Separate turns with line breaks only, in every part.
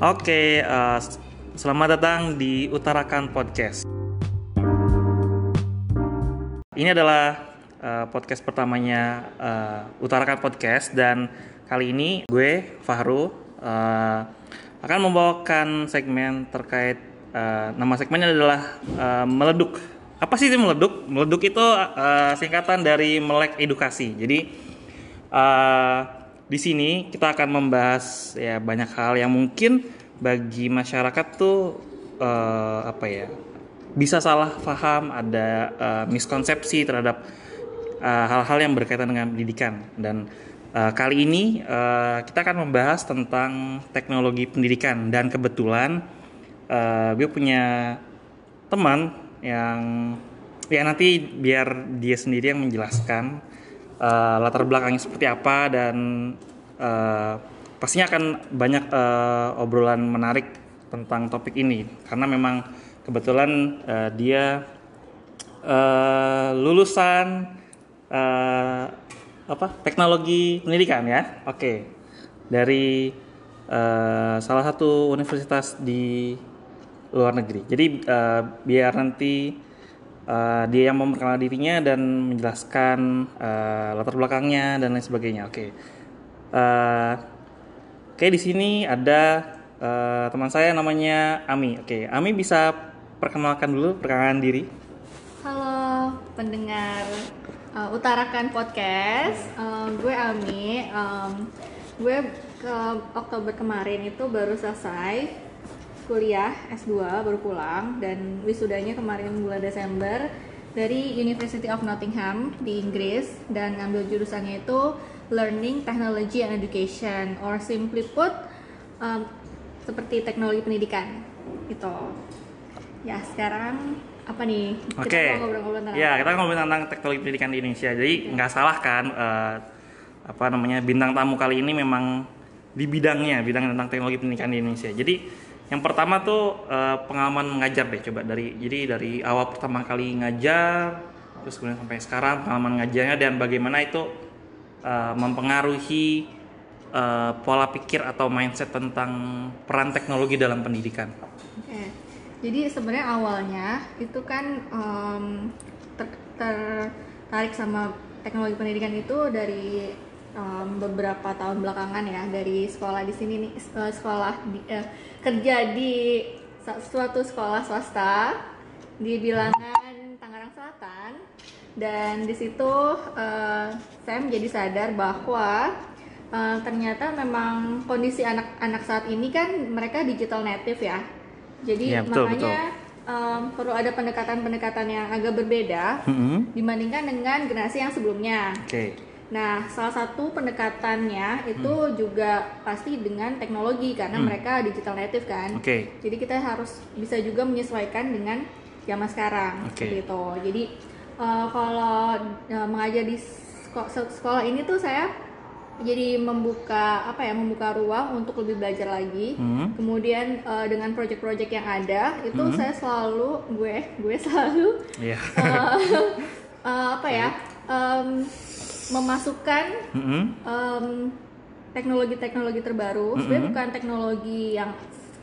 Oke, uh, selamat datang di Utarakan Podcast. Ini adalah uh, podcast pertamanya uh, Utarakan Podcast dan kali ini gue Fahru uh, akan membawakan segmen terkait uh, nama segmennya adalah uh, meleduk. Apa sih itu meleduk? Meleduk itu uh, singkatan dari melek edukasi. Jadi uh, di sini kita akan membahas ya banyak hal yang mungkin bagi masyarakat tuh uh, apa ya bisa salah paham ada uh, miskonsepsi terhadap eh, hal-hal uh, yang berkaitan dengan pendidikan. Dan uh, kali ini uh, kita akan membahas tentang teknologi pendidikan. Dan kebetulan uh, gue punya teman yang ya nanti biar dia sendiri yang menjelaskan uh, latar belakangnya seperti apa dan uh, pastinya akan banyak uh, obrolan menarik tentang topik ini. Karena memang kebetulan uh, dia uh, lulusan uh, apa teknologi pendidikan ya. Oke. Okay. dari uh, salah satu universitas di luar negeri. Jadi uh, biar nanti uh, dia yang memperkenalkan dirinya dan menjelaskan uh, latar belakangnya dan lain sebagainya. Oke, okay. uh, oke okay, di sini ada uh, teman saya namanya Ami. Oke, okay. Ami bisa perkenalkan dulu perkenalan diri.
Halo pendengar uh, Utarakan Podcast, uh, gue Ami. Um, gue ke Oktober kemarin itu baru selesai kuliah S2 baru pulang dan wisudanya kemarin bulan Desember dari University of Nottingham di Inggris dan ngambil jurusannya itu Learning Technology and Education or simply put um, seperti teknologi pendidikan itu ya sekarang apa nih?
Oke. Okay. ngobrol-ngobrol tentang ya kita ngobrol tentang teknologi pendidikan di Indonesia. Jadi nggak salah kan uh, apa namanya bintang tamu kali ini memang di bidangnya bidang tentang teknologi pendidikan di Indonesia. Jadi yang pertama tuh uh, pengalaman mengajar deh coba dari jadi dari awal pertama kali ngajar terus kemudian sampai sekarang pengalaman ngajarnya dan bagaimana itu uh, mempengaruhi uh, pola pikir atau mindset tentang peran teknologi dalam pendidikan.
Oke, jadi sebenarnya awalnya itu kan um, ter sama teknologi pendidikan itu dari um, beberapa tahun belakangan ya dari sekolah di sini nih sekolah di, uh, kerja di suatu sekolah swasta di bilangan Tangerang Selatan dan di situ uh, saya menjadi sadar bahwa uh, ternyata memang kondisi anak-anak saat ini kan mereka digital native ya jadi ya, betul, makanya betul. Um, perlu ada pendekatan-pendekatan yang agak berbeda mm -hmm. dibandingkan dengan generasi yang sebelumnya. Okay Nah, salah satu pendekatannya itu hmm. juga pasti dengan teknologi karena hmm. mereka digital native kan. Oke. Okay. Jadi kita harus bisa juga menyesuaikan dengan zaman sekarang okay. itu. Jadi uh, kalau uh, mengajar di sekolah, sekolah ini tuh saya jadi membuka apa ya membuka ruang untuk lebih belajar lagi. Hmm. Kemudian uh, dengan project-project yang ada itu hmm. saya selalu gue gue selalu yeah. Uh, uh, apa ya um, memasukkan mm-hmm. um, teknologi-teknologi terbaru. Mm-hmm. Sebenarnya bukan teknologi yang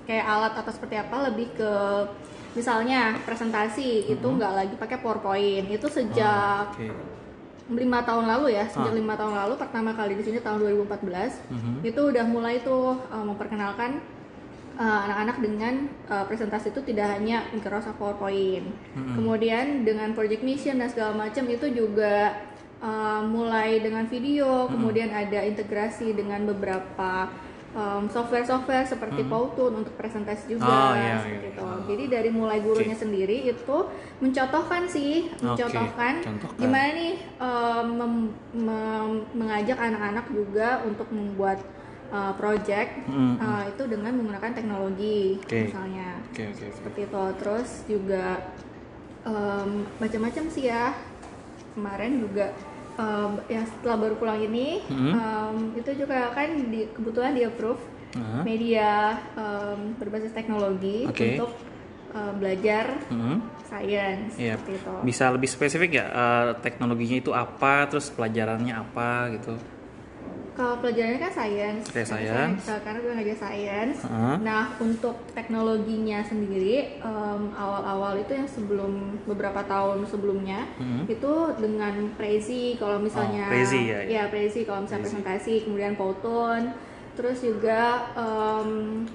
kayak alat atau seperti apa, lebih ke misalnya presentasi mm-hmm. itu nggak lagi pakai PowerPoint. Itu sejak oh, okay lima tahun lalu ya sejak ah. lima ah. tahun lalu pertama kali di sini tahun 2014 mm-hmm. itu udah mulai tuh uh, memperkenalkan uh, anak-anak dengan uh, presentasi itu tidak hanya Microsoft PowerPoint mm-hmm. kemudian dengan project mission dan segala macam itu juga uh, mulai dengan video, hmm. kemudian ada integrasi dengan beberapa um, software-software seperti hmm. Powtoon untuk presentasi juga oh, iya, seperti iya. itu. Jadi dari mulai gurunya okay. sendiri itu mencontohkan sih, mencontohkan okay. gimana nih um, mem, mem, mengajak anak-anak juga untuk membuat uh, project mm-hmm. uh, itu dengan menggunakan teknologi okay. misalnya okay, okay, seperti itu. Terus juga um, macam-macam sih ya kemarin juga um, ya setelah baru pulang ini hmm. um, itu juga kan di, kebetulan di approve uh-huh. media um, berbasis teknologi okay. untuk uh, belajar hmm. science yeah. seperti itu.
Bisa lebih spesifik ya uh, teknologinya itu apa, terus pelajarannya apa gitu?
Kalau pelajarannya kan science.
Science.
saya- Karena gue ngajar science.
Heeh.
Nah, untuk teknologinya sendiri em, awal-awal itu yang sebelum beberapa tahun sebelumnya
Mhm.
itu dengan Prezi kalau misalnya
Oh, Prezi ya, ya.
Prezi kalau misalnya
Prezi.
presentasi, kemudian Powton, terus juga em,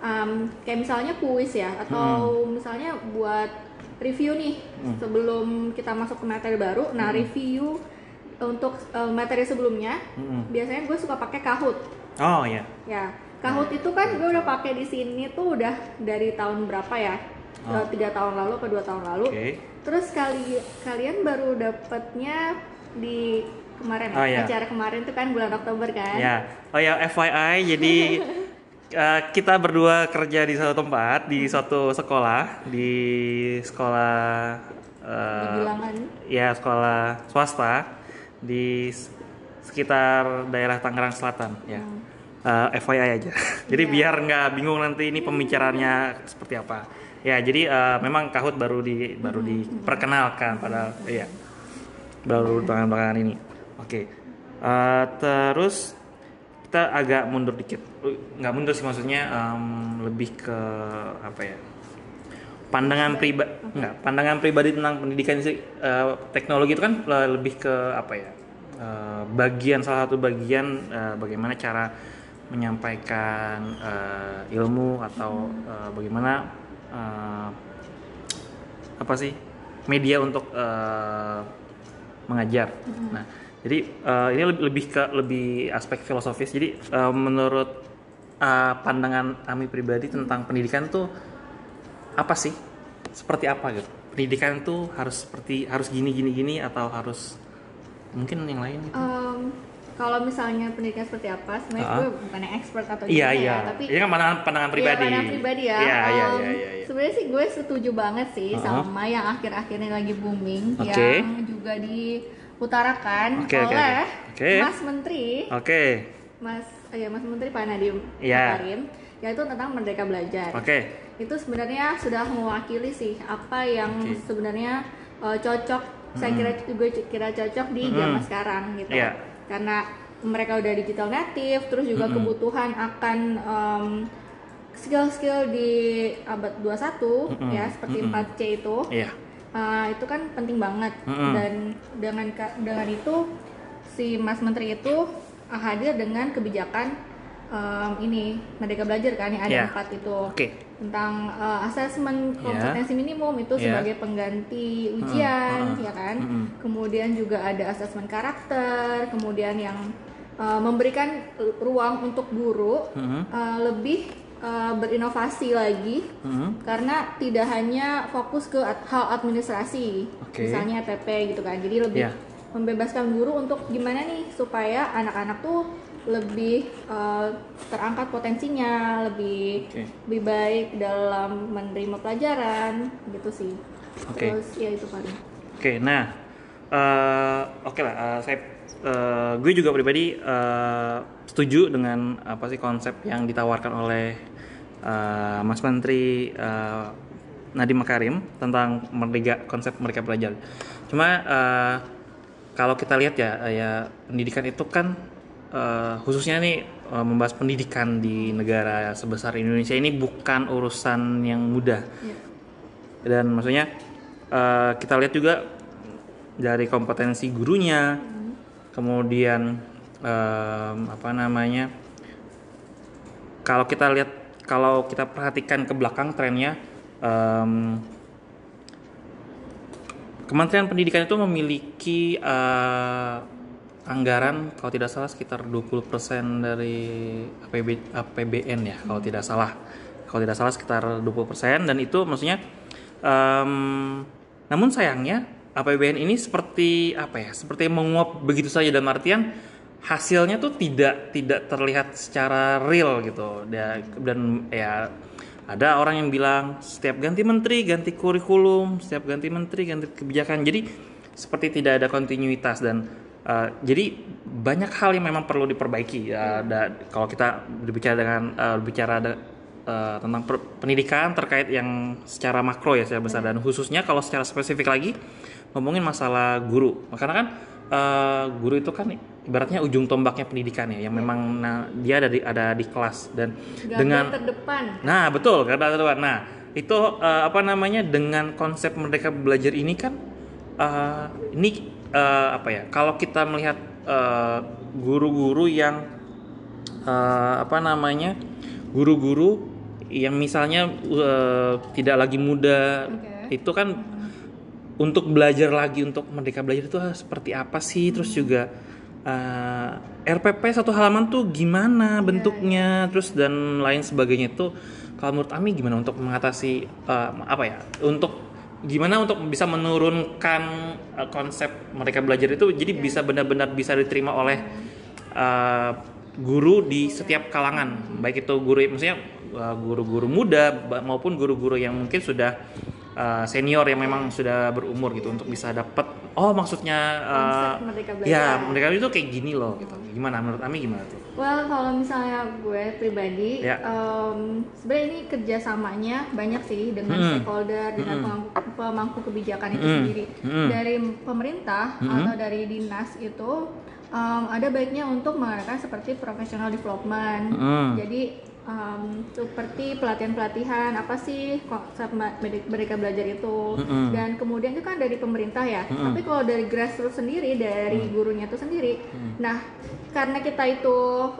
em, kayak misalnya kuis ya atau misalnya buat review nih
Hmm.
sebelum kita masuk ke materi baru. Nah, review untuk eh, materi sebelumnya
Mm-mm.
biasanya gue suka pakai Kahoot.
Oh ya.
Ya, Kahoot itu kan gue udah pakai di sini tuh udah dari tahun berapa ya?
Oh.
Eh, Tiga tahun lalu ke dua tahun lalu.
Oke.
Terus kali kalian baru dapatnya di kemarin ya?
Oh, iya.
acara kemarin tuh kan bulan Oktober kan?
Ya. Oh ya FYI jadi eh, kita berdua kerja di satu tempat di suatu sekolah di sekolah
bilangan.
ya sekolah swasta di sekitar daerah Tangerang Selatan ya. Eh, FYI aja. jadi
Iya.
biar nggak bingung nanti ini pembicaranya seperti apa. Ya jadi eh, memang Kahoot baru di baru diperkenalkan padahal iya baru belakangan ini. Oke. Eh, terus kita agak mundur dikit. Nggak mundur sih maksudnya em, lebih ke apa ya? Pandangan pribadi enggak, pandangan pribadi tentang pendidikan sih eh, teknologi itu kan lebih ke apa ya? eh, bagian salah satu bagian eh, bagaimana cara menyampaikan eh, ilmu atau eh, bagaimana eh, apa sih media untuk eh, mengajar. Nah, jadi eh, ini lebih, lebih ke lebih aspek filosofis. Jadi eh, menurut eh, pandangan Ami pribadi tentang pendidikan tuh apa sih? Seperti apa gitu? Pendidikan tuh harus seperti harus gini gini gini atau harus mungkin yang lain gitu?
Em, kalau misalnya pendidikan seperti apa, sebenarnya
Ah.
gue bukan yang expert atau
Iya
gimana
iya.
ya, tapi
Ini kan pandangan pandangan pribadi.
Iya, pandangan pribadi ya.
Iya iya
Em,
iya iya. iya.
Sebenarnya sih gue setuju banget sih
Uh-huh.
sama yang akhir-akhir ini lagi booming
Oke.
yang juga diutarakan
oke,
oleh
oke. Oke.
Mas Menteri,
Oke.
Mas oh ya Mas Menteri Pak Nadiem
Iya.
Makarim, yaitu tentang Merdeka Belajar.
Oke.
Itu sebenarnya sudah mewakili sih apa yang
Oke.
sebenarnya uh, cocok. Saya kira juga kira cocok di zaman sekarang gitu.
Iya.
Karena mereka udah digital native, terus juga
Mm-mm.
kebutuhan akan um, skill-skill di abad 21
Mm-mm.
ya seperti
Mm-mm.
4C itu.
Iya.
Uh, itu kan penting banget
Mm-mm.
dan dengan dengan itu si Mas Menteri itu uh, hadir dengan kebijakan um, ini Merdeka Belajar kan yang ada
Iya.
empat itu
Oke.
Tentang uh, asesmen
Iya.
kompetensi minimum itu
Iya.
sebagai pengganti ujian
Mm-mm.
ya kan
Mm-mm.
kemudian juga ada asesmen karakter kemudian yang uh, memberikan ruang untuk guru uh, lebih uh, berinovasi lagi karena tidak hanya fokus ke hal administrasi
Oke.
misalnya PP gitu kan jadi lebih
Iya.
membebaskan guru untuk gimana nih supaya anak-anak tuh lebih uh, terangkat potensinya lebih
Oke.
lebih baik dalam menerima pelajaran gitu sih
Oke.
terus ya itu paling
Oke, nah, eh, oke lah, eh, saya, eh, gue juga pribadi eh, setuju dengan apa sih konsep yang ditawarkan oleh eh, Mas Menteri eh, Nadiem Makarim tentang merdeka konsep merdeka belajar. Cuma eh, kalau kita lihat ya, ya pendidikan itu kan eh, khususnya nih eh, membahas pendidikan di negara sebesar Indonesia ini bukan urusan yang mudah
ya.
dan maksudnya eh, kita lihat juga dari kompetensi gurunya kemudian em, apa namanya kalau kita lihat kalau kita perhatikan ke belakang trennya em, Kementerian Pendidikan itu memiliki eh, anggaran kalau tidak salah sekitar 20% dari APB, APBN ya kalau tidak salah. Kalau tidak salah sekitar 20% dan itu maksudnya em, namun sayangnya APBN ini seperti apa ya seperti menguap begitu saja. Dalam artian hasilnya tuh tidak tidak terlihat secara real gitu. Dan ya ada orang yang bilang setiap ganti menteri ganti kurikulum setiap ganti menteri ganti kebijakan. Jadi seperti tidak ada kontinuitas. Dan uh, jadi banyak hal yang memang perlu diperbaiki. Ada kalau kita berbicara dengan uh, berbicara ada uh, tentang per- pendidikan terkait yang secara makro ya secara besar. Dan khususnya kalau secara spesifik lagi ngomongin masalah guru. Karena kan uh, guru itu kan ibaratnya ujung tombaknya pendidikan ya yang memang nah, dia ada di ada di kelas. Dan
Garda
dengan
terdepan.
Nah, betul, kata teman. Nah, itu eh, apa namanya dengan konsep merdeka belajar ini kan eh, ini eh, apa ya? Kalau kita melihat eh, guru-guru yang eh, apa namanya? guru-guru yang misalnya eh, tidak lagi muda
Oke.
itu kan untuk belajar lagi untuk merdeka belajar itu ah, seperti apa sih terus juga eh, RPP satu halaman tuh gimana bentuknya terus dan lain sebagainya itu kalau menurut Ami gimana untuk mengatasi eh, apa ya untuk gimana untuk bisa menurunkan eh, konsep merdeka belajar itu jadi bisa benar-benar bisa diterima oleh eh, guru di setiap kalangan. Baik itu guru maksudnya uh, guru-guru muda maupun guru-guru yang mungkin sudah uh, senior yang memang sudah berumur gitu untuk bisa dapat oh maksudnya uh,
Merdeka Belajar.
ya merdeka itu kayak gini loh gitu gimana menurut Ami gimana tuh
Well, kalau misalnya gue pribadi,
Ya.
em, sebenarnya ini kerjasamanya banyak sih dengan
Mm-mm.
stakeholder, dengan
Mm-mm.
pemangku, pemangku kebijakan itu
Mm-mm.
sendiri.
Mm-mm.
Dari pemerintah
Mm-mm.
atau dari dinas itu em, ada baiknya untuk mengadakan seperti professional development.
Mm.
Jadi em, seperti pelatihan-pelatihan apa sih konsep ma- merde- merdeka belajar itu
Mm-mm.
dan kemudian itu kan dari pemerintah ya.
Mm-mm.
Tapi kalau dari grassroots sendiri dari
Mm.
gurunya itu sendiri, nah karena kita itu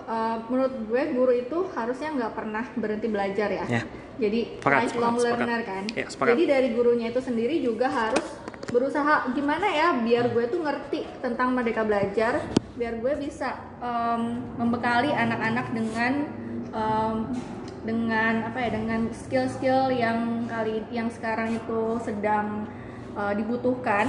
uh, menurut gue guru itu harusnya nggak pernah berhenti belajar ya.
Ya.
Jadi
Sepakat,
lifelong
sepakat, sepakat.
learner kan.
Ya, sepakat.
Jadi dari gurunya itu sendiri juga harus berusaha gimana ya biar gue tuh ngerti tentang merdeka belajar, biar gue bisa um, membekali anak-anak dengan um, dengan apa ya dengan skill-skill yang kali yang sekarang itu sedang uh, dibutuhkan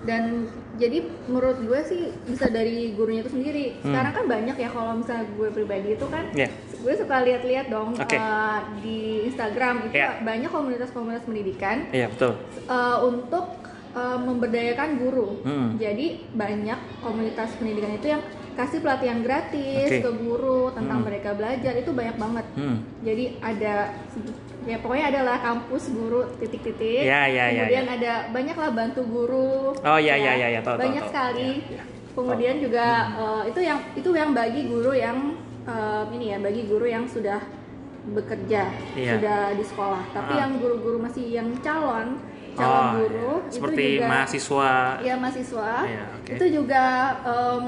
dan jadi menurut gue sih bisa dari gurunya itu sendiri
Hmm.
sekarang kan banyak ya kalau misalnya gue pribadi itu kan
Ya.
gue suka lihat-lihat dong
Oke.
eh, di Instagram itu
Ya.
banyak komunitas-komunitas pendidikan
iya betul
eh, untuk eh, memberdayakan guru
Hmm.
jadi banyak komunitas pendidikan itu yang kasih pelatihan gratis
Oke.
ke guru tentang
Hmm.
mereka belajar itu banyak banget
Hmm.
jadi ada ya pokoknya adalah kampus guru titik-titik
Ya, ya, ya,
kemudian ada banyak lah bantu guru
Oh, ya, ya, ya, ya, tahu,
banyak
tahu.
sekali
Ya, ya.
kemudian juga eh, itu yang itu yang bagi guru yang eh, ini ya bagi guru yang sudah bekerja
Iya.
sudah di sekolah tapi
Ah.
yang guru-guru masih yang calon calon
Oh,
guru
iya.
itu
seperti
juga
mahasiswa
ya mahasiswa
Iya, oke.
itu juga em,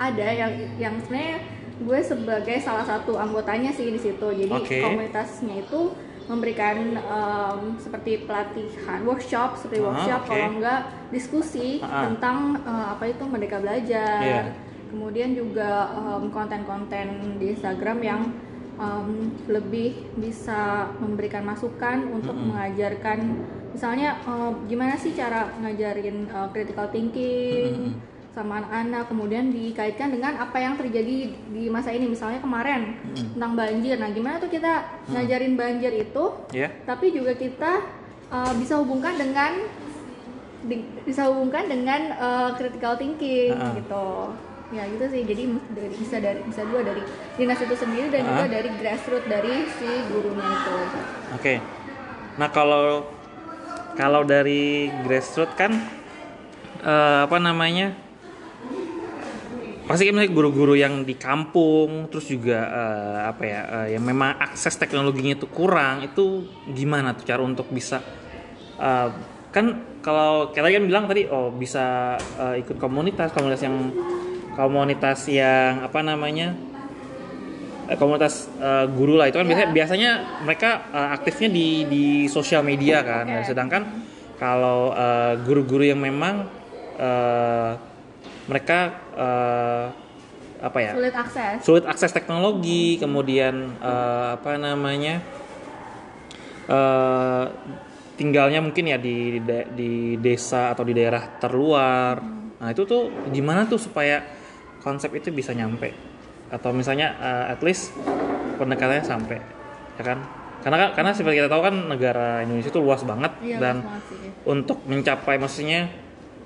ada yang yang sebenarnya gue sebagai salah satu anggotanya sih di situ jadi
Oke.
komunitasnya itu memberikan em, seperti pelatihan workshop seperti
Ah,
workshop
oke.
kalau enggak diskusi
Ah.
tentang eh, apa itu merdeka belajar
Iya.
kemudian juga em, konten-konten di Instagram yang em, lebih bisa memberikan masukan untuk
Mm-mm.
mengajarkan misalnya eh, gimana sih cara ngajarin eh, critical thinking
Mm-mm.
Sama anak-anak kemudian dikaitkan dengan apa yang terjadi di masa ini misalnya kemarin
Mm.
tentang banjir nah gimana tuh kita ngajarin banjir itu
ya
tapi juga kita uh, bisa hubungkan dengan di- bisa hubungkan dengan uh, critical thinking
Ah.
gitu ya gitu sih jadi dari, bisa dari bisa dua dari dinas itu sendiri dan juga
Ah.
dari grassroots dari si gurunya itu
Oke. Nah kalau kalau dari grassroots kan eh, apa namanya? Pasti kan misalnya guru-guru yang di kampung, terus juga eh, apa ya, eh, yang memang akses teknologinya itu kurang, itu gimana tuh cara untuk bisa eh, kan kalau kita kan bilang tadi oh bisa eh, ikut komunitas, komunitas yang komunitas yang apa namanya? komunitas eh, guru lah itu kan biasanya
Ya.
biasanya mereka eh, aktifnya di di sosial media kan
Oke.
sedangkan kalau guru-guru yang memang eh, mereka eh, apa ya?
Sulit akses.
Sulit akses teknologi kemudian eh, apa namanya? Eh, tinggalnya mungkin ya di, di di desa atau di daerah terluar. Nah itu tuh gimana tuh supaya konsep itu bisa nyampe? Atau misalnya eh, at least pendekatannya sampai ya kan? Karena kan- karena seperti kita tahu kan negara Indonesia itu luas banget
iya
dan
luas banget sih.
untuk mencapai maksudnya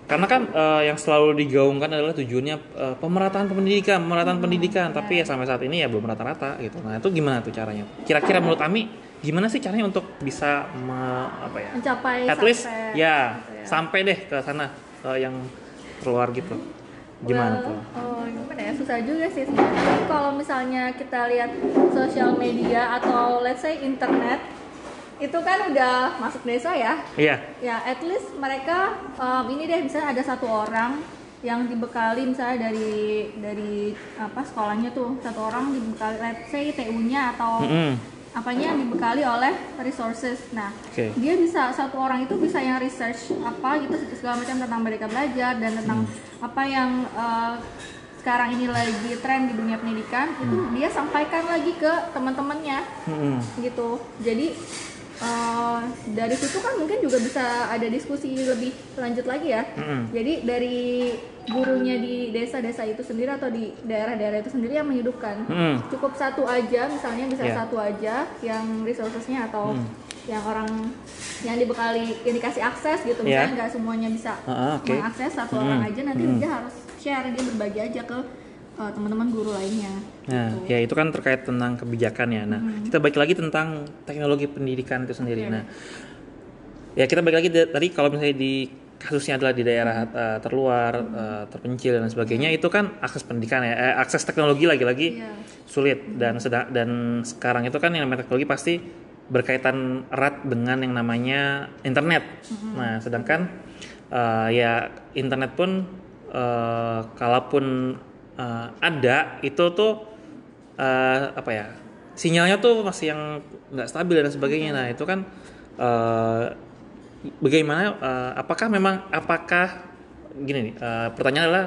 karena kan eh, yang selalu digaungkan adalah tujuannya eh, pemerataan pendidikan, pemerataan pendidikan, tapi ya sampai saat ini ya belum rata-rata gitu. Nah, itu gimana tuh caranya? Kira-kira menurut Ami gimana sih caranya untuk bisa me- apa ya?
mencapai
At least
sampai
ya
gitu ya.
sampai deh ke sana ke yang keluar gitu. Gimana
Well,
tuh?
Oh, gimana ya? Susah juga sih sebenarnya. Kalau misalnya kita lihat sosial media atau let's say internet itu kan udah masuk desa ya.
Iya.
Ya, at least mereka um, ini deh misalnya ada satu orang yang dibekali misalnya dari dari apa sekolahnya tuh satu orang dibekali let's say TU-nya atau
Mm-mm.
apanya yang dibekali oleh resources. Nah,
Oke.
dia bisa satu orang itu bisa yang research apa gitu segala macam tentang mereka belajar dan tentang apa yang uh, sekarang ini lagi tren di dunia pendidikan itu dia sampaikan lagi ke teman-temannya
Mm-mm.
gitu. Jadi uh, dari situ kan mungkin juga bisa ada diskusi lebih lanjut lagi ya.
Mm-mm.
Jadi dari gurunya di desa-desa itu sendiri atau di daerah-daerah itu sendiri yang menghidupkan
Mm-mm.
cukup satu aja misalnya bisa
Iya.
satu aja yang resourcesnya atau yang orang yang dibekali yang dikasih akses gitu misalnya nggak semuanya bisa
Ah, oke.
mengakses satu orang aja nanti dia harus share dia berbagi aja ke uh, teman-teman guru lainnya
Nah,
gitu.
ya itu kan terkait tentang kebijakan ya. Nah, kita balik lagi tentang teknologi pendidikan itu sendiri.
Oke.
Nah, ya kita balik lagi tadi kalau misalnya di kasusnya adalah di daerah eh, terluar, eh, terpencil dan sebagainya, itu kan akses pendidikan ya, eh, akses teknologi lagi-lagi
Iya.
sulit dan sedang dan sekarang itu kan yang namanya teknologi pasti berkaitan erat dengan yang namanya internet. Nah, sedangkan eh, ya internet pun eh, kalaupun eh, ada itu tuh eh, apa ya sinyalnya tuh masih yang nggak stabil dan sebagainya. Nah, itu kan eh, bagaimana eh, apakah memang apakah gini nih eh, pertanyaan adalah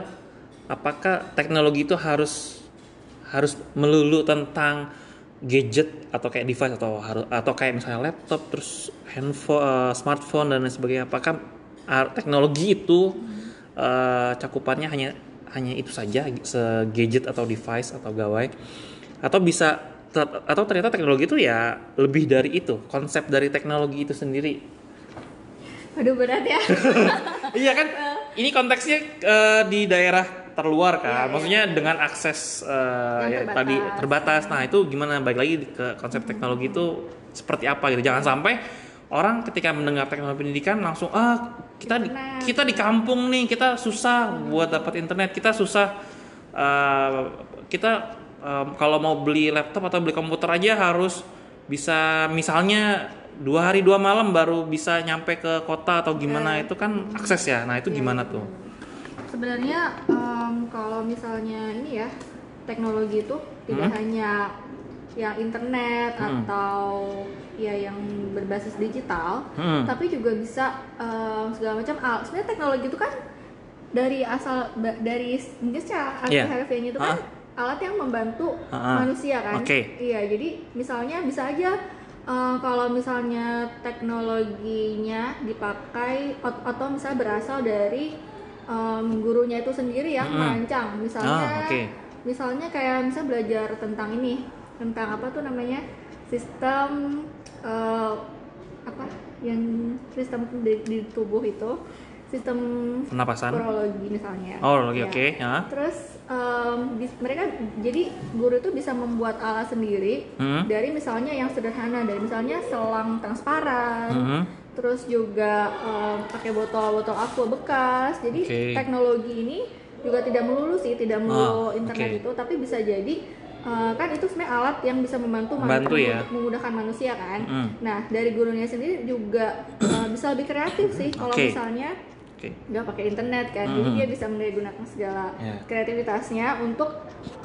apakah teknologi itu harus harus melulu tentang gadget atau kayak device atau harus atau kayak misalnya laptop terus handphone eh, smartphone dan lain sebagainya. Apakah ah, teknologi itu eh, cakupannya hanya hanya itu saja se gadget atau device atau gawai. Atau bisa ter- atau ternyata teknologi itu ya lebih dari itu konsep dari teknologi itu sendiri.
Aduh berat ya.
iya kan? Ini konteksnya eh, di daerah terluar kan?
Iya.
maksudnya dengan akses eh,
Yang
ya,
terbatas.
tadi terbatas. Nah itu gimana? Balik lagi ke konsep teknologi itu seperti apa gitu. Jangan sampai orang ketika mendengar teknologi pendidikan langsung ah kita di,
Internet.
kita di kampung nih kita susah buat dapat internet kita susah eh, kita eh, kalau mau beli laptop atau beli komputer aja harus bisa misalnya dua hari dua malam baru bisa nyampe ke kota atau gimana itu kan akses ya. Nah itu gimana tuh?
Sebenarnya em, kalau misalnya ini ya teknologi itu tidak hanya yang internet
Hmm.
atau ya yang berbasis digital,
Hmm.
tapi juga bisa em, segala macam alat. Sebenarnya teknologi itu kan dari asal dari mungkin secara
Iya.
harfiahnya itu kan alat yang membantu
Ah, ah.
manusia kan.
Oke.
Iya, jadi misalnya bisa aja eh, kalau misalnya teknologinya dipakai at- atau misalnya berasal dari em, gurunya itu sendiri yang
Mm-mm.
merancang. Misalnya
Ah, oke.
misalnya kayak misalnya belajar tentang ini, tentang apa tuh namanya? sistem eh, apa? Yang sistem di, di tubuh itu sistem
penapasan
urologi misalnya.
oh oke
Ya.
oke ya
Terus em, bis- mereka jadi guru itu bisa membuat alat sendiri
Hmm.
dari misalnya yang sederhana dari misalnya selang transparan,
Mhm.
terus juga em, pakai botol-botol aqua bekas. Jadi
Oke.
teknologi ini juga tidak melulu sih, tidak melulu
Ah,
internet
oke.
itu, tapi bisa jadi eh, kan itu sebenarnya alat yang bisa membantu
Membantu ya.
memudahkan manusia kan.
Mm.
Nah dari gurunya sendiri juga eh, bisa lebih kreatif sih kalau
Oke.
misalnya nggak pakai internet kan jadi
Mhm.
dia bisa menggunakan segala
Ya.
kreativitasnya untuk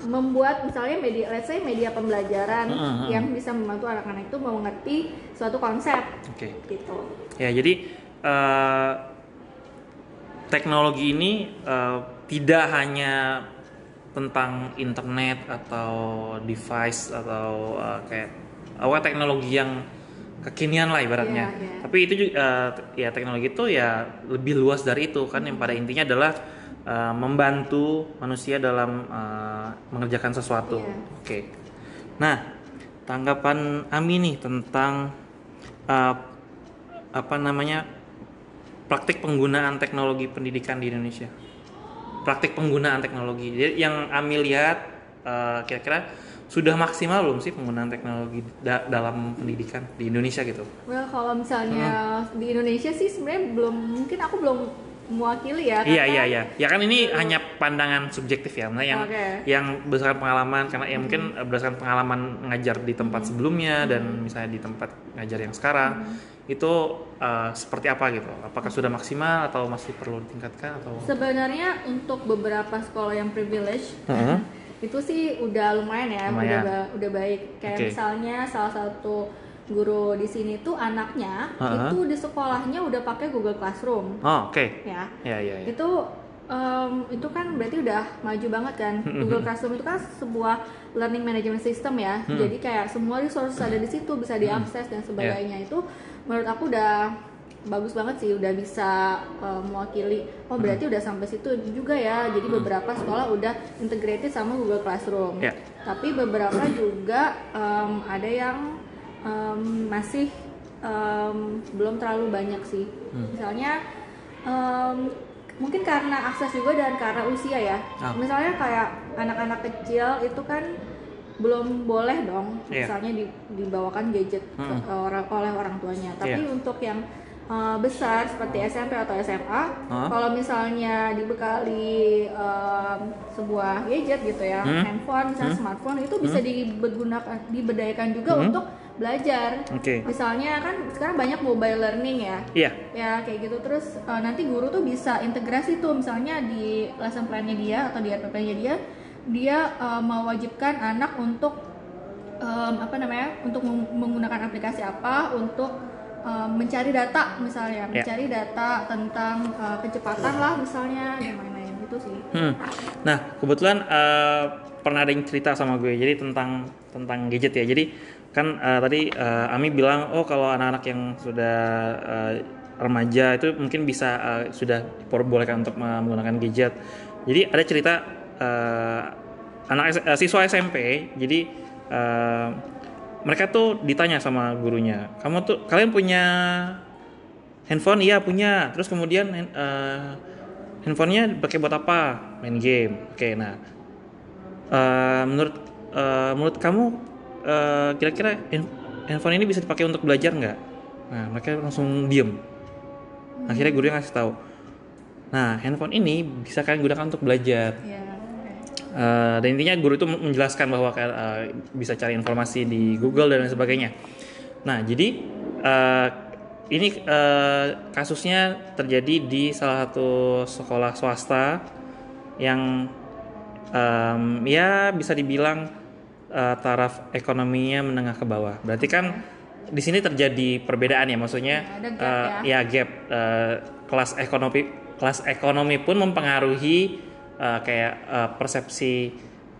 membuat misalnya media let's say media pembelajaran
Mhm.
yang bisa membantu anak-anak itu mengerti suatu konsep
oke
gitu
ya jadi eh, teknologi ini eh, tidak hanya tentang internet atau device atau eh, kayak awal teknologi yang kekinian lah ibaratnya.
Iya, iya.
Tapi itu juga eh, ya teknologi itu ya lebih luas dari itu kan yang pada intinya adalah eh, membantu manusia dalam eh, mengerjakan sesuatu.
Iya.
Oke. Nah, tanggapan Ami nih tentang eh, apa namanya praktik penggunaan teknologi pendidikan di Indonesia. Praktik penggunaan teknologi. Jadi yang Ami lihat eh, kira-kira sudah maksimal belum sih penggunaan teknologi da- dalam pendidikan di Indonesia gitu?
well kalau misalnya di Indonesia sih sebenarnya belum mungkin aku belum mewakili ya.
Iya iya iya. Ya kan ini hanya pandangan subjektif ya, nah yang
Oke.
yang berdasarkan pengalaman karena ya mungkin eh, berdasarkan pengalaman ngajar di tempat sebelumnya dan misalnya di tempat ngajar yang sekarang itu eh, seperti apa gitu? Apakah sudah maksimal atau masih perlu ditingkatkan atau?
Sebenarnya untuk beberapa sekolah yang privilege
Heeh.
itu sih udah lumayan ya,
Lumayan.
udah udah baik. Kayak
Oke.
misalnya salah satu guru di sini tuh anaknya
Heeh.
itu di sekolahnya udah pakai Google Classroom
Oh oke.
ya.
Ya ya ya.
Itu em, itu kan berarti udah maju banget kan. Google Classroom itu kan sebuah learning management system ya. Jadi kayak semua resource ada di situ bisa diakses dan sebagainya. Itu menurut aku udah bagus banget sih udah bisa em, mewakili. Oh berarti udah sampai situ juga ya. Jadi beberapa sekolah udah integrated sama Google Classroom.
Ya.
tapi beberapa juga em, ada yang em, masih em, belum terlalu banyak sih. Misalnya em, mungkin karena akses juga dan karena usia ya
Ah.
misalnya kayak anak-anak kecil itu kan belum boleh dong
Iya.
misalnya di- dibawakan gadget ke-
Mm-mm.
orang oleh orang tuanya tapi
Iya.
untuk yang uh, besar seperti SMP atau SMA
Hah?
kalau misalnya dibekali um, sebuah gadget gitu ya
Hmm.
handphone misalnya smartphone itu bisa dibergunakan diberdayakan juga
Hmm.
untuk belajar
Oke.
misalnya kan sekarang banyak mobile learning ya
Iya.
ya kayak gitu terus uh, nanti guru tuh bisa integrasi tuh misalnya di lesson plan-nya dia atau di RPP-nya dia dia uh, mewajibkan anak untuk um, apa namanya untuk meng- menggunakan aplikasi apa untuk um, mencari data misalnya
Ya.
mencari data tentang uh, kecepatan lah misalnya dan lain-lain gitu sih
Hmm. Nah, kebetulan eh, pernah ada yang cerita sama gue, jadi tentang tentang gadget ya. Jadi kan eh, tadi eh, Ami bilang, oh kalau anak-anak yang sudah eh, remaja itu mungkin bisa eh, sudah diperbolehkan untuk menggunakan gadget. Jadi ada cerita eh, anak eh, siswa SMP, jadi eh, mereka tuh ditanya sama gurunya, kamu tuh kalian punya handphone? Iya punya. Terus kemudian eh, handphonenya pakai buat apa? Main game. Oke, nah eh, menurut eh, menurut kamu eh, kira-kira hand- handphone ini bisa dipakai untuk belajar nggak? Nah mereka langsung diem. Akhirnya gurunya ngasih tahu. Nah handphone ini bisa kalian gunakan untuk belajar. Eh, dan intinya guru itu menjelaskan bahwa eh, bisa cari informasi di Google dan lain sebagainya. Nah, jadi eh, ini eh, kasusnya terjadi di salah satu sekolah swasta yang em, ya bisa dibilang eh, taraf ekonominya menengah ke bawah. Berarti kan di sini terjadi perbedaan ya, maksudnya
Ada gap
eh, ya gap eh, kelas ekonomi kelas ekonomi pun mempengaruhi eh, kayak eh, persepsi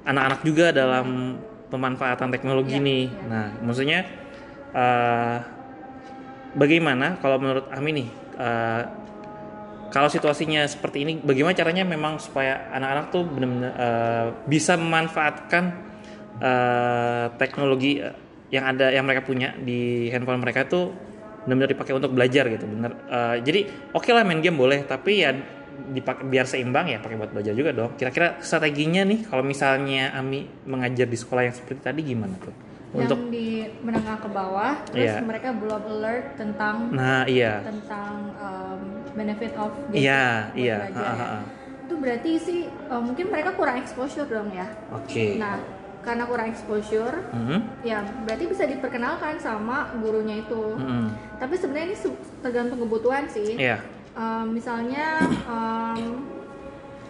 anak-anak juga dalam pemanfaatan teknologi
Iya,
nih.
iya.
Nah, maksudnya eh, bagaimana kalau menurut Ami nih eh, kalau situasinya seperti ini, bagaimana caranya memang supaya anak-anak tuh benar-benar eh, bisa memanfaatkan eh, teknologi eh, yang ada yang mereka punya di handphone mereka tuh benar-benar dipakai untuk belajar gitu, benar. Eh, jadi oke lah main game boleh, tapi ya dipakai biar seimbang ya pakai buat belajar juga dong. Kira-kira strateginya nih kalau misalnya Ami mengajar di sekolah yang seperti tadi gimana tuh? Untuk
yang di menengah ke bawah terus
Iya.
mereka belum alert tentang
nah iya.
tentang um, benefit of
Iya,
buat
iya.
ya.
ha.
itu berarti sih uh, mungkin mereka kurang exposure dong ya
Oke.
nah karena kurang exposure
Mhm.
ya berarti bisa diperkenalkan sama gurunya itu
Mhm.
tapi sebenarnya ini tergantung kebutuhan sih
Iya.
Um, misalnya um,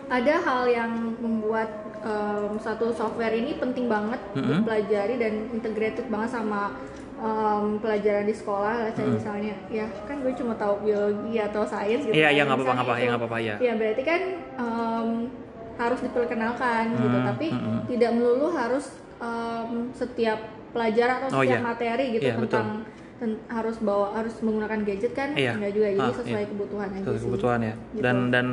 ada hal yang membuat um, satu software ini penting banget
Mhm.
dipelajari dan integrated banget sama um, pelajaran di sekolah. Let's say misalnya, ya kan gue cuma tahu biologi atau sains gitu.
Iya,
kan.
iya, nggak apa-apa,
Misalnya
nggak apa-apa, ya, nggak apa-apa, ya.
Iya, berarti kan um, harus diperkenalkan gitu.
Hmm,
Tapi
hmm, hmm.
tidak melulu harus um, setiap pelajaran atau
Oh,
setiap
iya.
materi gitu
Iya,
tentang ten- harus bawa harus menggunakan gadget kan
Iya.
enggak juga jadi
Ah,
sesuai
iya.
kebutuhan aja sih.
kebutuhan ya
Gitu.
dan dan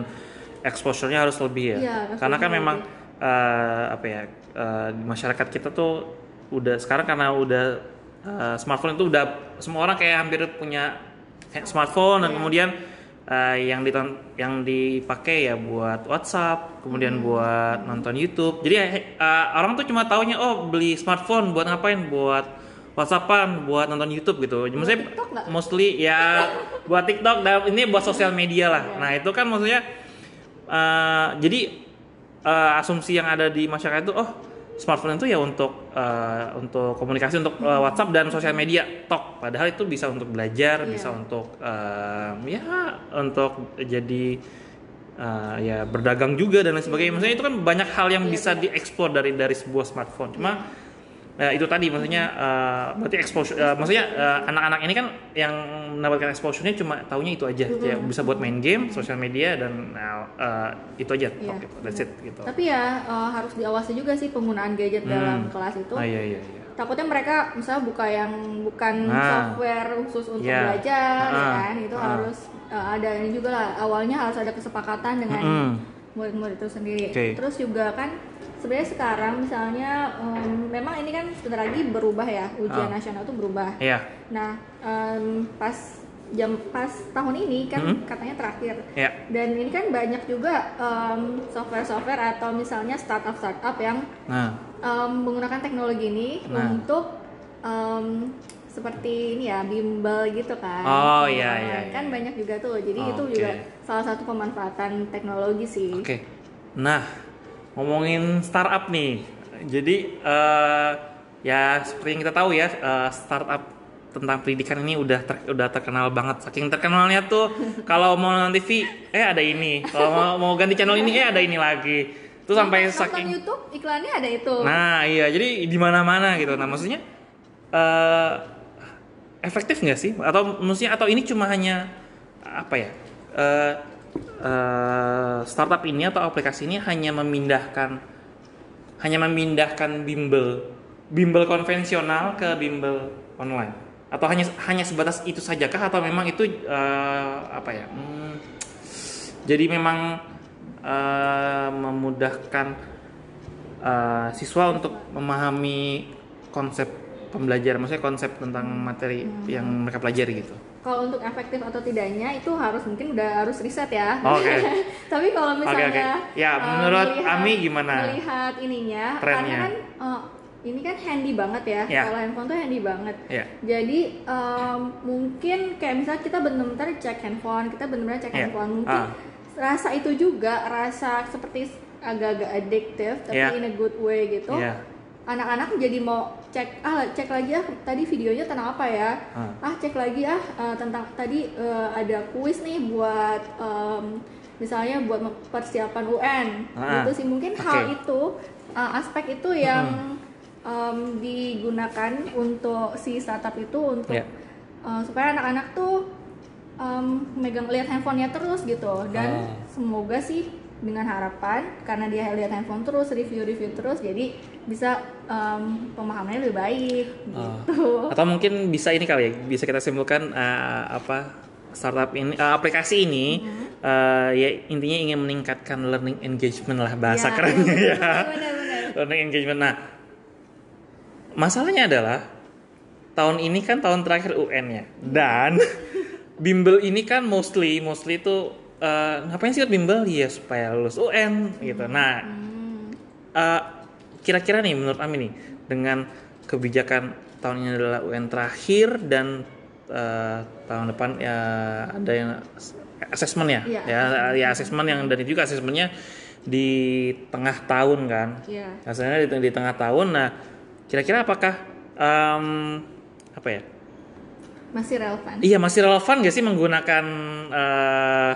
exposure-nya harus lebih ya
harus
karena kan
lebih.
memang eh, apa ya di masyarakat kita tuh udah sekarang karena udah eh, smartphone itu udah semua orang kayak hampir punya smartphone dan
Iya.
kemudian eh, yang diton yang dipakai ya buat WhatsApp kemudian
Hmm.
buat nonton YouTube jadi eh, orang tuh cuma taunya oh beli smartphone buat ngapain buat WhatsAppan buat nonton YouTube gitu.
TikTok nggak?
mostly ya buat TikTok dan ini buat sosial media lah.
Iya.
Nah, itu kan maksudnya eh, jadi eh, asumsi yang ada di masyarakat itu oh smartphone itu ya untuk eh, untuk komunikasi untuk eh, WhatsApp dan sosial media tok. Padahal itu bisa untuk belajar,
Iya.
bisa untuk eh, ya untuk jadi eh, ya berdagang juga dan lain sebagainya. Maksudnya itu kan banyak hal yang
Iya,
bisa
iya.
dieksplor dari dari sebuah smartphone. Cuma Nah, itu tadi maksudnya eh, berarti exposure eh, maksudnya eh, anak-anak ini kan yang mendapatkan exposure-nya cuma taunya itu aja ya bisa buat main game, sosial media dan nah, eh, itu aja
Iya,
tok gitu. That's it gitu.
Tapi ya eh, harus diawasi juga sih penggunaan gadget dalam kelas itu.
Ah iya iya iya.
Takutnya mereka misalnya buka yang bukan
Nah.
software khusus untuk
Iya.
belajar, ya
Ah,
kan? Itu
ah.
harus eh, ada ini juga lah. Awalnya harus ada kesepakatan dengan
Mm-mm.
murid-murid itu sendiri.
Oke.
Terus juga kan sebenarnya sekarang misalnya em, memang ini kan sebentar lagi berubah ya ujian
Ah.
nasional itu berubah.
Iya.
Nah em, pas jam pas tahun ini kan
Mm-mm.
katanya terakhir.
Iya.
Dan ini kan banyak juga em, software-software atau misalnya startup-startup yang
Nah,
em, menggunakan teknologi ini
Nah.
untuk em, seperti ini ya bimbel gitu kan.
Oh, iya, iya, iya.
Kan banyak juga tuh. Jadi
Oh,
itu juga salah satu pemanfaatan teknologi sih.
oke. Nah, ngomongin startup nih. Jadi eh, ya seperti yang kita tahu ya, eh, startup tentang pendidikan ini udah ter- udah terkenal banget. Saking terkenalnya tuh kalau mau nonton TV, eh ada ini. Kalau mau, mau ganti channel ini, eh ada ini lagi. Tuh sampai
Nonton-
saking
YouTube iklannya ada itu.
Nah iya jadi di mana mana gitu. Nah maksudnya eh efektif nggak sih? Atau maksudnya atau ini cuma hanya apa ya? eh eh, startup ini atau aplikasi ini hanya memindahkan hanya memindahkan bimbel bimbel konvensional ke bimbel online atau hanya hanya sebatas itu saja kah atau memang itu eh, apa ya? hmm, jadi memang eh, memudahkan uh, siswa untuk memahami konsep pembelajaran, maksudnya konsep tentang materi yang mereka pelajari gitu.
Kalau untuk efektif atau tidaknya itu harus mungkin udah harus riset ya.
Oke.
Tapi kalau misalnya
oke. Ya,
eh,
menurut Ami gimana?
Melihat ininya,
Trennya.
karena kan eh, ini kan handy banget ya.
Ya.
Kalau handphone tuh handy banget.
Ya.
Jadi em, mungkin kayak misalnya kita benar-benar cek handphone, kita benar-benar cek
Ya.
handphone, mungkin
Ah.
rasa itu juga rasa seperti agak-agak addictive, tapi
Ya.
in a good way gitu.
Ya.
Anak-anak jadi mau cek ah cek lagi ah tadi videonya tentang apa ya
Ah.
ah cek lagi ah eh, tentang tadi eh, ada kuis nih buat em, misalnya buat persiapan UN
Ah,
gitu sih mungkin hal
oke.
itu eh, aspek itu yang em, digunakan untuk si startup itu untuk
Ya.
eh, supaya anak-anak tuh em, megang lihat handphonenya terus gitu dan
Oh.
semoga sih dengan harapan karena dia lihat handphone terus review-review terus jadi bisa em, pemahamannya lebih baik
Oh.
gitu
Atau mungkin bisa ini kali ya, bisa kita simpulkan uh, apa startup ini, uh, aplikasi ini uh, ya intinya ingin meningkatkan learning engagement lah bahasa
Ya,
kerennya ya.
benar-benar.
learning engagement. Nah, masalahnya adalah tahun ini kan tahun terakhir UN ya, dan bimbel ini kan mostly mostly itu uh, ngapain sih bimbel? Ya supaya lulus UN gitu. Nah,
Hmm,
Uh, kira-kira nih menurut Ami nih dengan kebijakan tahun ini adalah UN terakhir dan uh, tahun depan ya ada yang asesmen ya
Iya,
ya ya asesmen yang dan itu juga asesmennya di tengah tahun kan?
Iya.
hasilnya di, di tengah tahun. Nah kira-kira apakah um, apa ya?
Masih relevan?
Iya masih relevan gak sih menggunakan uh,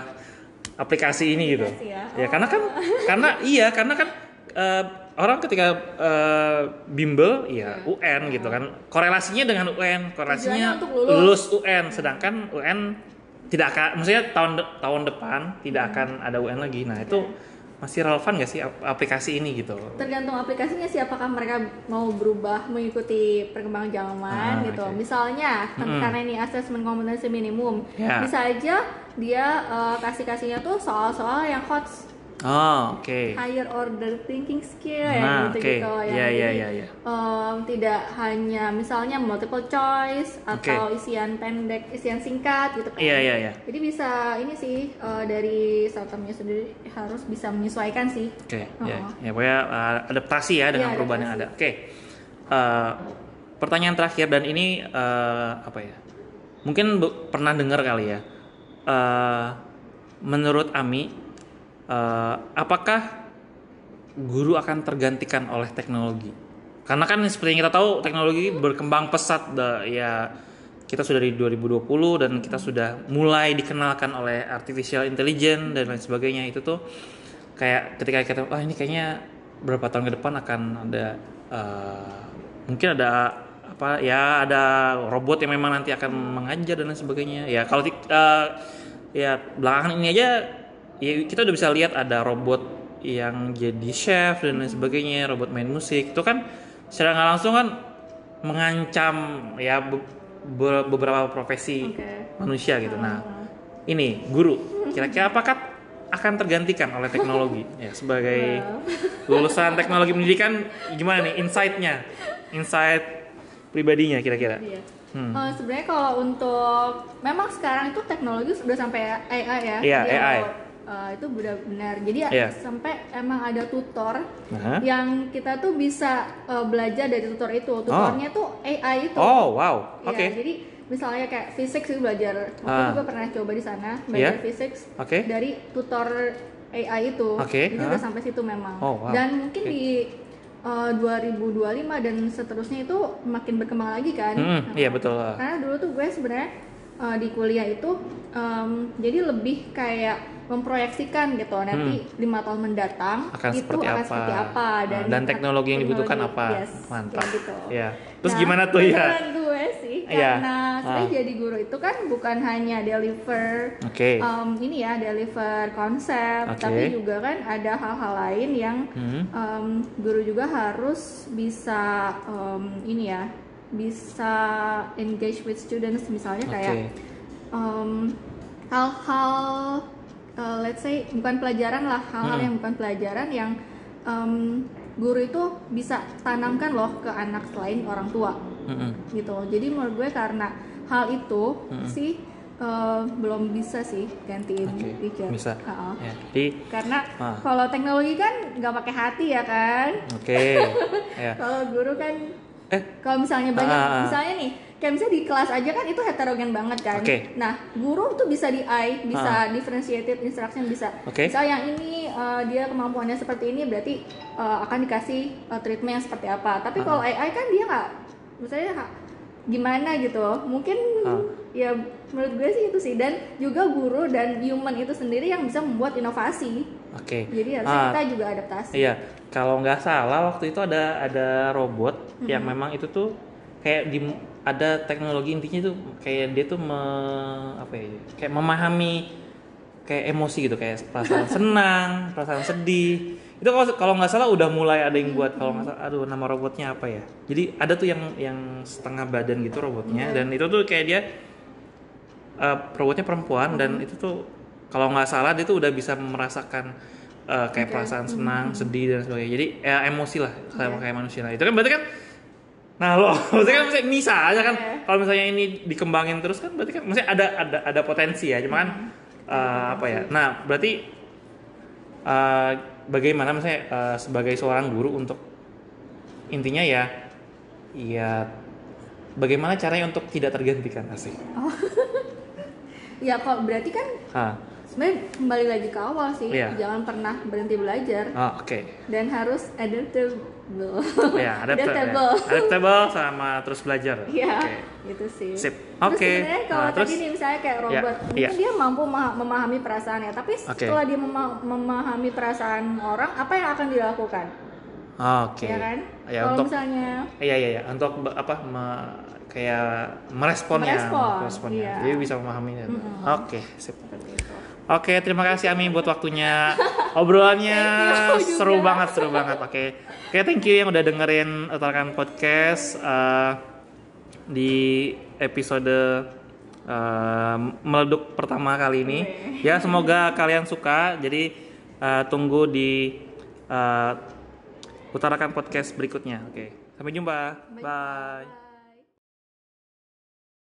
aplikasi ini gitu
Aplikasi ya.
ya karena kan karena iya karena kan uh, orang ketika uh, bimbel ya UN gitu kan korelasinya dengan UN korelasinya
untuk lulus.
UN sedangkan UN tidak akan maksudnya tahun de- tahun depan tidak akan ada UN lagi nah itu masih relevan gak sih ap- aplikasi ini gitu
tergantung aplikasinya sih apakah mereka mau berubah mengikuti perkembangan zaman
Ah,
gitu
oke.
misalnya kan
Mm-mm.
karena ini asesmen kompetensi minimum
Ya.
bisa aja dia eh, kasih kasihnya tuh soal-soal yang hot
oh oke
higher order thinking skill
Nah,
yang gitu
oke.
gitu yang jadi,
iya, iya.
em, tidak hanya misalnya multiple choice atau isian pendek isian singkat gitu kan
iya iya iya
jadi bisa ini sih eh, dari startupnya sendiri harus bisa menyesuaikan sih
Oke,
Oh.
ya, ya pokoknya uh, adaptasi ya dengan
Iya,
perubahan yang ada.
adaptasi.
Oke, Uh, pertanyaan terakhir dan ini eh, apa ya? Mungkin pernah dengar kali ya. Eh, menurut Ami, eh, apakah guru akan tergantikan oleh teknologi? Karena kan seperti yang kita tahu teknologi berkembang pesat ya kita sudah di 2020 dan kita sudah mulai dikenalkan oleh artificial intelligence dan lain sebagainya itu tuh kayak ketika kita wah ini kayaknya berapa tahun ke depan akan ada eh, mungkin ada apa ya ada robot yang memang nanti akan mengajar dan lain sebagainya. Ya kalau eh, ya belakangan ini aja ya kita udah bisa lihat ada robot yang jadi chef dan lain sebagainya robot main musik. Itu kan secara nggak langsung kan mengancam ya be- be- beberapa profesi
Oke.
manusia gitu. Nah ini guru kira-kira apakah akan tergantikan oleh teknologi? Ya sebagai lulusan teknologi pendidikan gimana nih insight-nya? Insight pribadinya kira-kira
Iya.
Hmm.
Eh, sebenarnya kalau untuk memang sekarang itu teknologi sudah sampai AI ya.
Iya,
Jadi
AI.
kalau, eh, itu benar benar. Jadi ya
Iya.
sampai emang ada tutor
Nah.
yang kita tuh bisa eh, belajar dari tutor itu. Tutornya tuh AI itu.
oh wow
Iya,
oke
jadi misalnya kayak fisik sih belajar. Aku
Ah.
juga pernah coba di sana belajar
Iya?
fisik
Oke.
dari tutor AI itu.
Oke,
Jadi
ah.
udah sampai situ memang.
Oh, wow.
Dan mungkin
Oke.
di eh, 2025 dan seterusnya itu makin berkembang lagi kan.
Hmm, iya, betul.
Karena dulu tuh gue sebenarnya eh, di kuliah itu em, jadi lebih kayak memproyeksikan gitu nanti lima tahun mendatang
Hmm. akan
itu
seperti
akan
apa,
seperti apa dan,
dan teknologi yang dibutuhkan
teknologi-
apa
yes,
mantap
kayak gitu.
ya terus
Nah,
gimana tuh ya Iya.
karena sebenarnya
Ah.
jadi guru itu kan bukan hanya deliver
oke
um, ini ya deliver konsep
Oke.
tapi juga kan ada hal-hal lain yang
Hmm.
um, guru juga harus bisa um, ini ya bisa engage with students misalnya kayak um, hal-hal uh, let's say bukan pelajaran lah hal-hal
Hmm.
yang bukan pelajaran yang um, guru itu bisa tanamkan loh ke anak selain orang tua
Mm-mm.
gitu jadi menurut gue karena hal itu
Mm-mm.
sih uh, belum bisa sih gantiin teacher
bisa
Ha-ha.
ya jadi
karena
Ah.
kalau teknologi kan nggak pakai hati ya kan
oke ya
kalau guru kan
eh
kalau misalnya banyak
Ah, ah, ah.
misalnya nih kayak misalnya di kelas aja kan itu heterogen banget kan
Oke.
nah guru tuh bisa di eye bisa
Ah.
differentiated instruction bisa
Oke.
misalnya yang ini uh, dia kemampuannya seperti ini berarti uh, akan dikasih uh, treatment yang seperti apa tapi
Ah.
kalau AI kan dia nggak misalnya gimana gitu. Mungkin
Ah.
ya menurut gue sih itu sih. Dan juga guru dan human itu sendiri yang bisa membuat inovasi.
Oke.
Jadi harusnya
Ah,
kita juga adaptasi.
Iya, kalau nggak salah waktu itu ada ada robot yang memang itu tuh kayak di ada teknologi intinya tuh kayak dia tuh me, apa ya kayak memahami kayak emosi gitu. Kayak perasaan senang, perasaan sedih. Itu kalau kalau nggak salah udah mulai ada yang buat kalau nggak salah aduh nama robotnya apa ya. Jadi ada tuh yang yang setengah badan gitu robotnya dan itu tuh kayak dia eh, robotnya perempuan dan itu tuh kalau nggak salah dia tuh udah bisa merasakan eh, kayak
Oke.
perasaan senang, sedih dan sebagainya. Jadi ya emosi lah sama
Iya.
kayak manusia. Nah, itu kan berarti kan Nah, loh, maksudnya kan maksudnya bisa aja kan
Iya.
kalau misalnya ini dikembangin terus kan berarti kan maksudnya ada ada ada potensi ya, cuma kan eh, apa ya. Nah, berarti eh, bagaimana misalnya eh, sebagai seorang guru untuk intinya ya ya bagaimana caranya untuk tidak tergantikan asik.
ya kok berarti kan
Ah,
sebenarnya kembali lagi ke awal sih
Iya.
jangan pernah berhenti belajar
ah, oke.
dan harus adaptable
Ya, adapta-
adaptable
ya. adaptable sama terus belajar.
Iya,
Oke.
Gitu sih.
Sip.
Terus
Oke.
sebenarnya kalau
Nah,
tadi
terus-
nih misalnya kayak
Ya,
robot, mungkin
iya.
dia mampu mema- memahami perasaannya, tapi
Oke.
setelah dia mema- memahami perasaan orang, apa yang akan dilakukan?
Oke.
Ya kan?
Ya,
kalau
untuk
misalnya
Iya iya iya untuk apa me- kayak meresponnya,
Merespon,
meresponnya.
iya.
Jadi bisa memahami.
Mm-mm.
Oke, sip.
seperti itu.
Oke, terima kasih Ami buat waktunya. Obrolannya seru banget, seru banget. Oke. Oke, thank you yang udah dengerin Utarakan Podcast eh, di episode eh, meleduk pertama kali ini. Ya, semoga kalian suka. Jadi eh, tunggu di eh, Utarakan Podcast berikutnya. Oke. Sampai jumpa. Bye.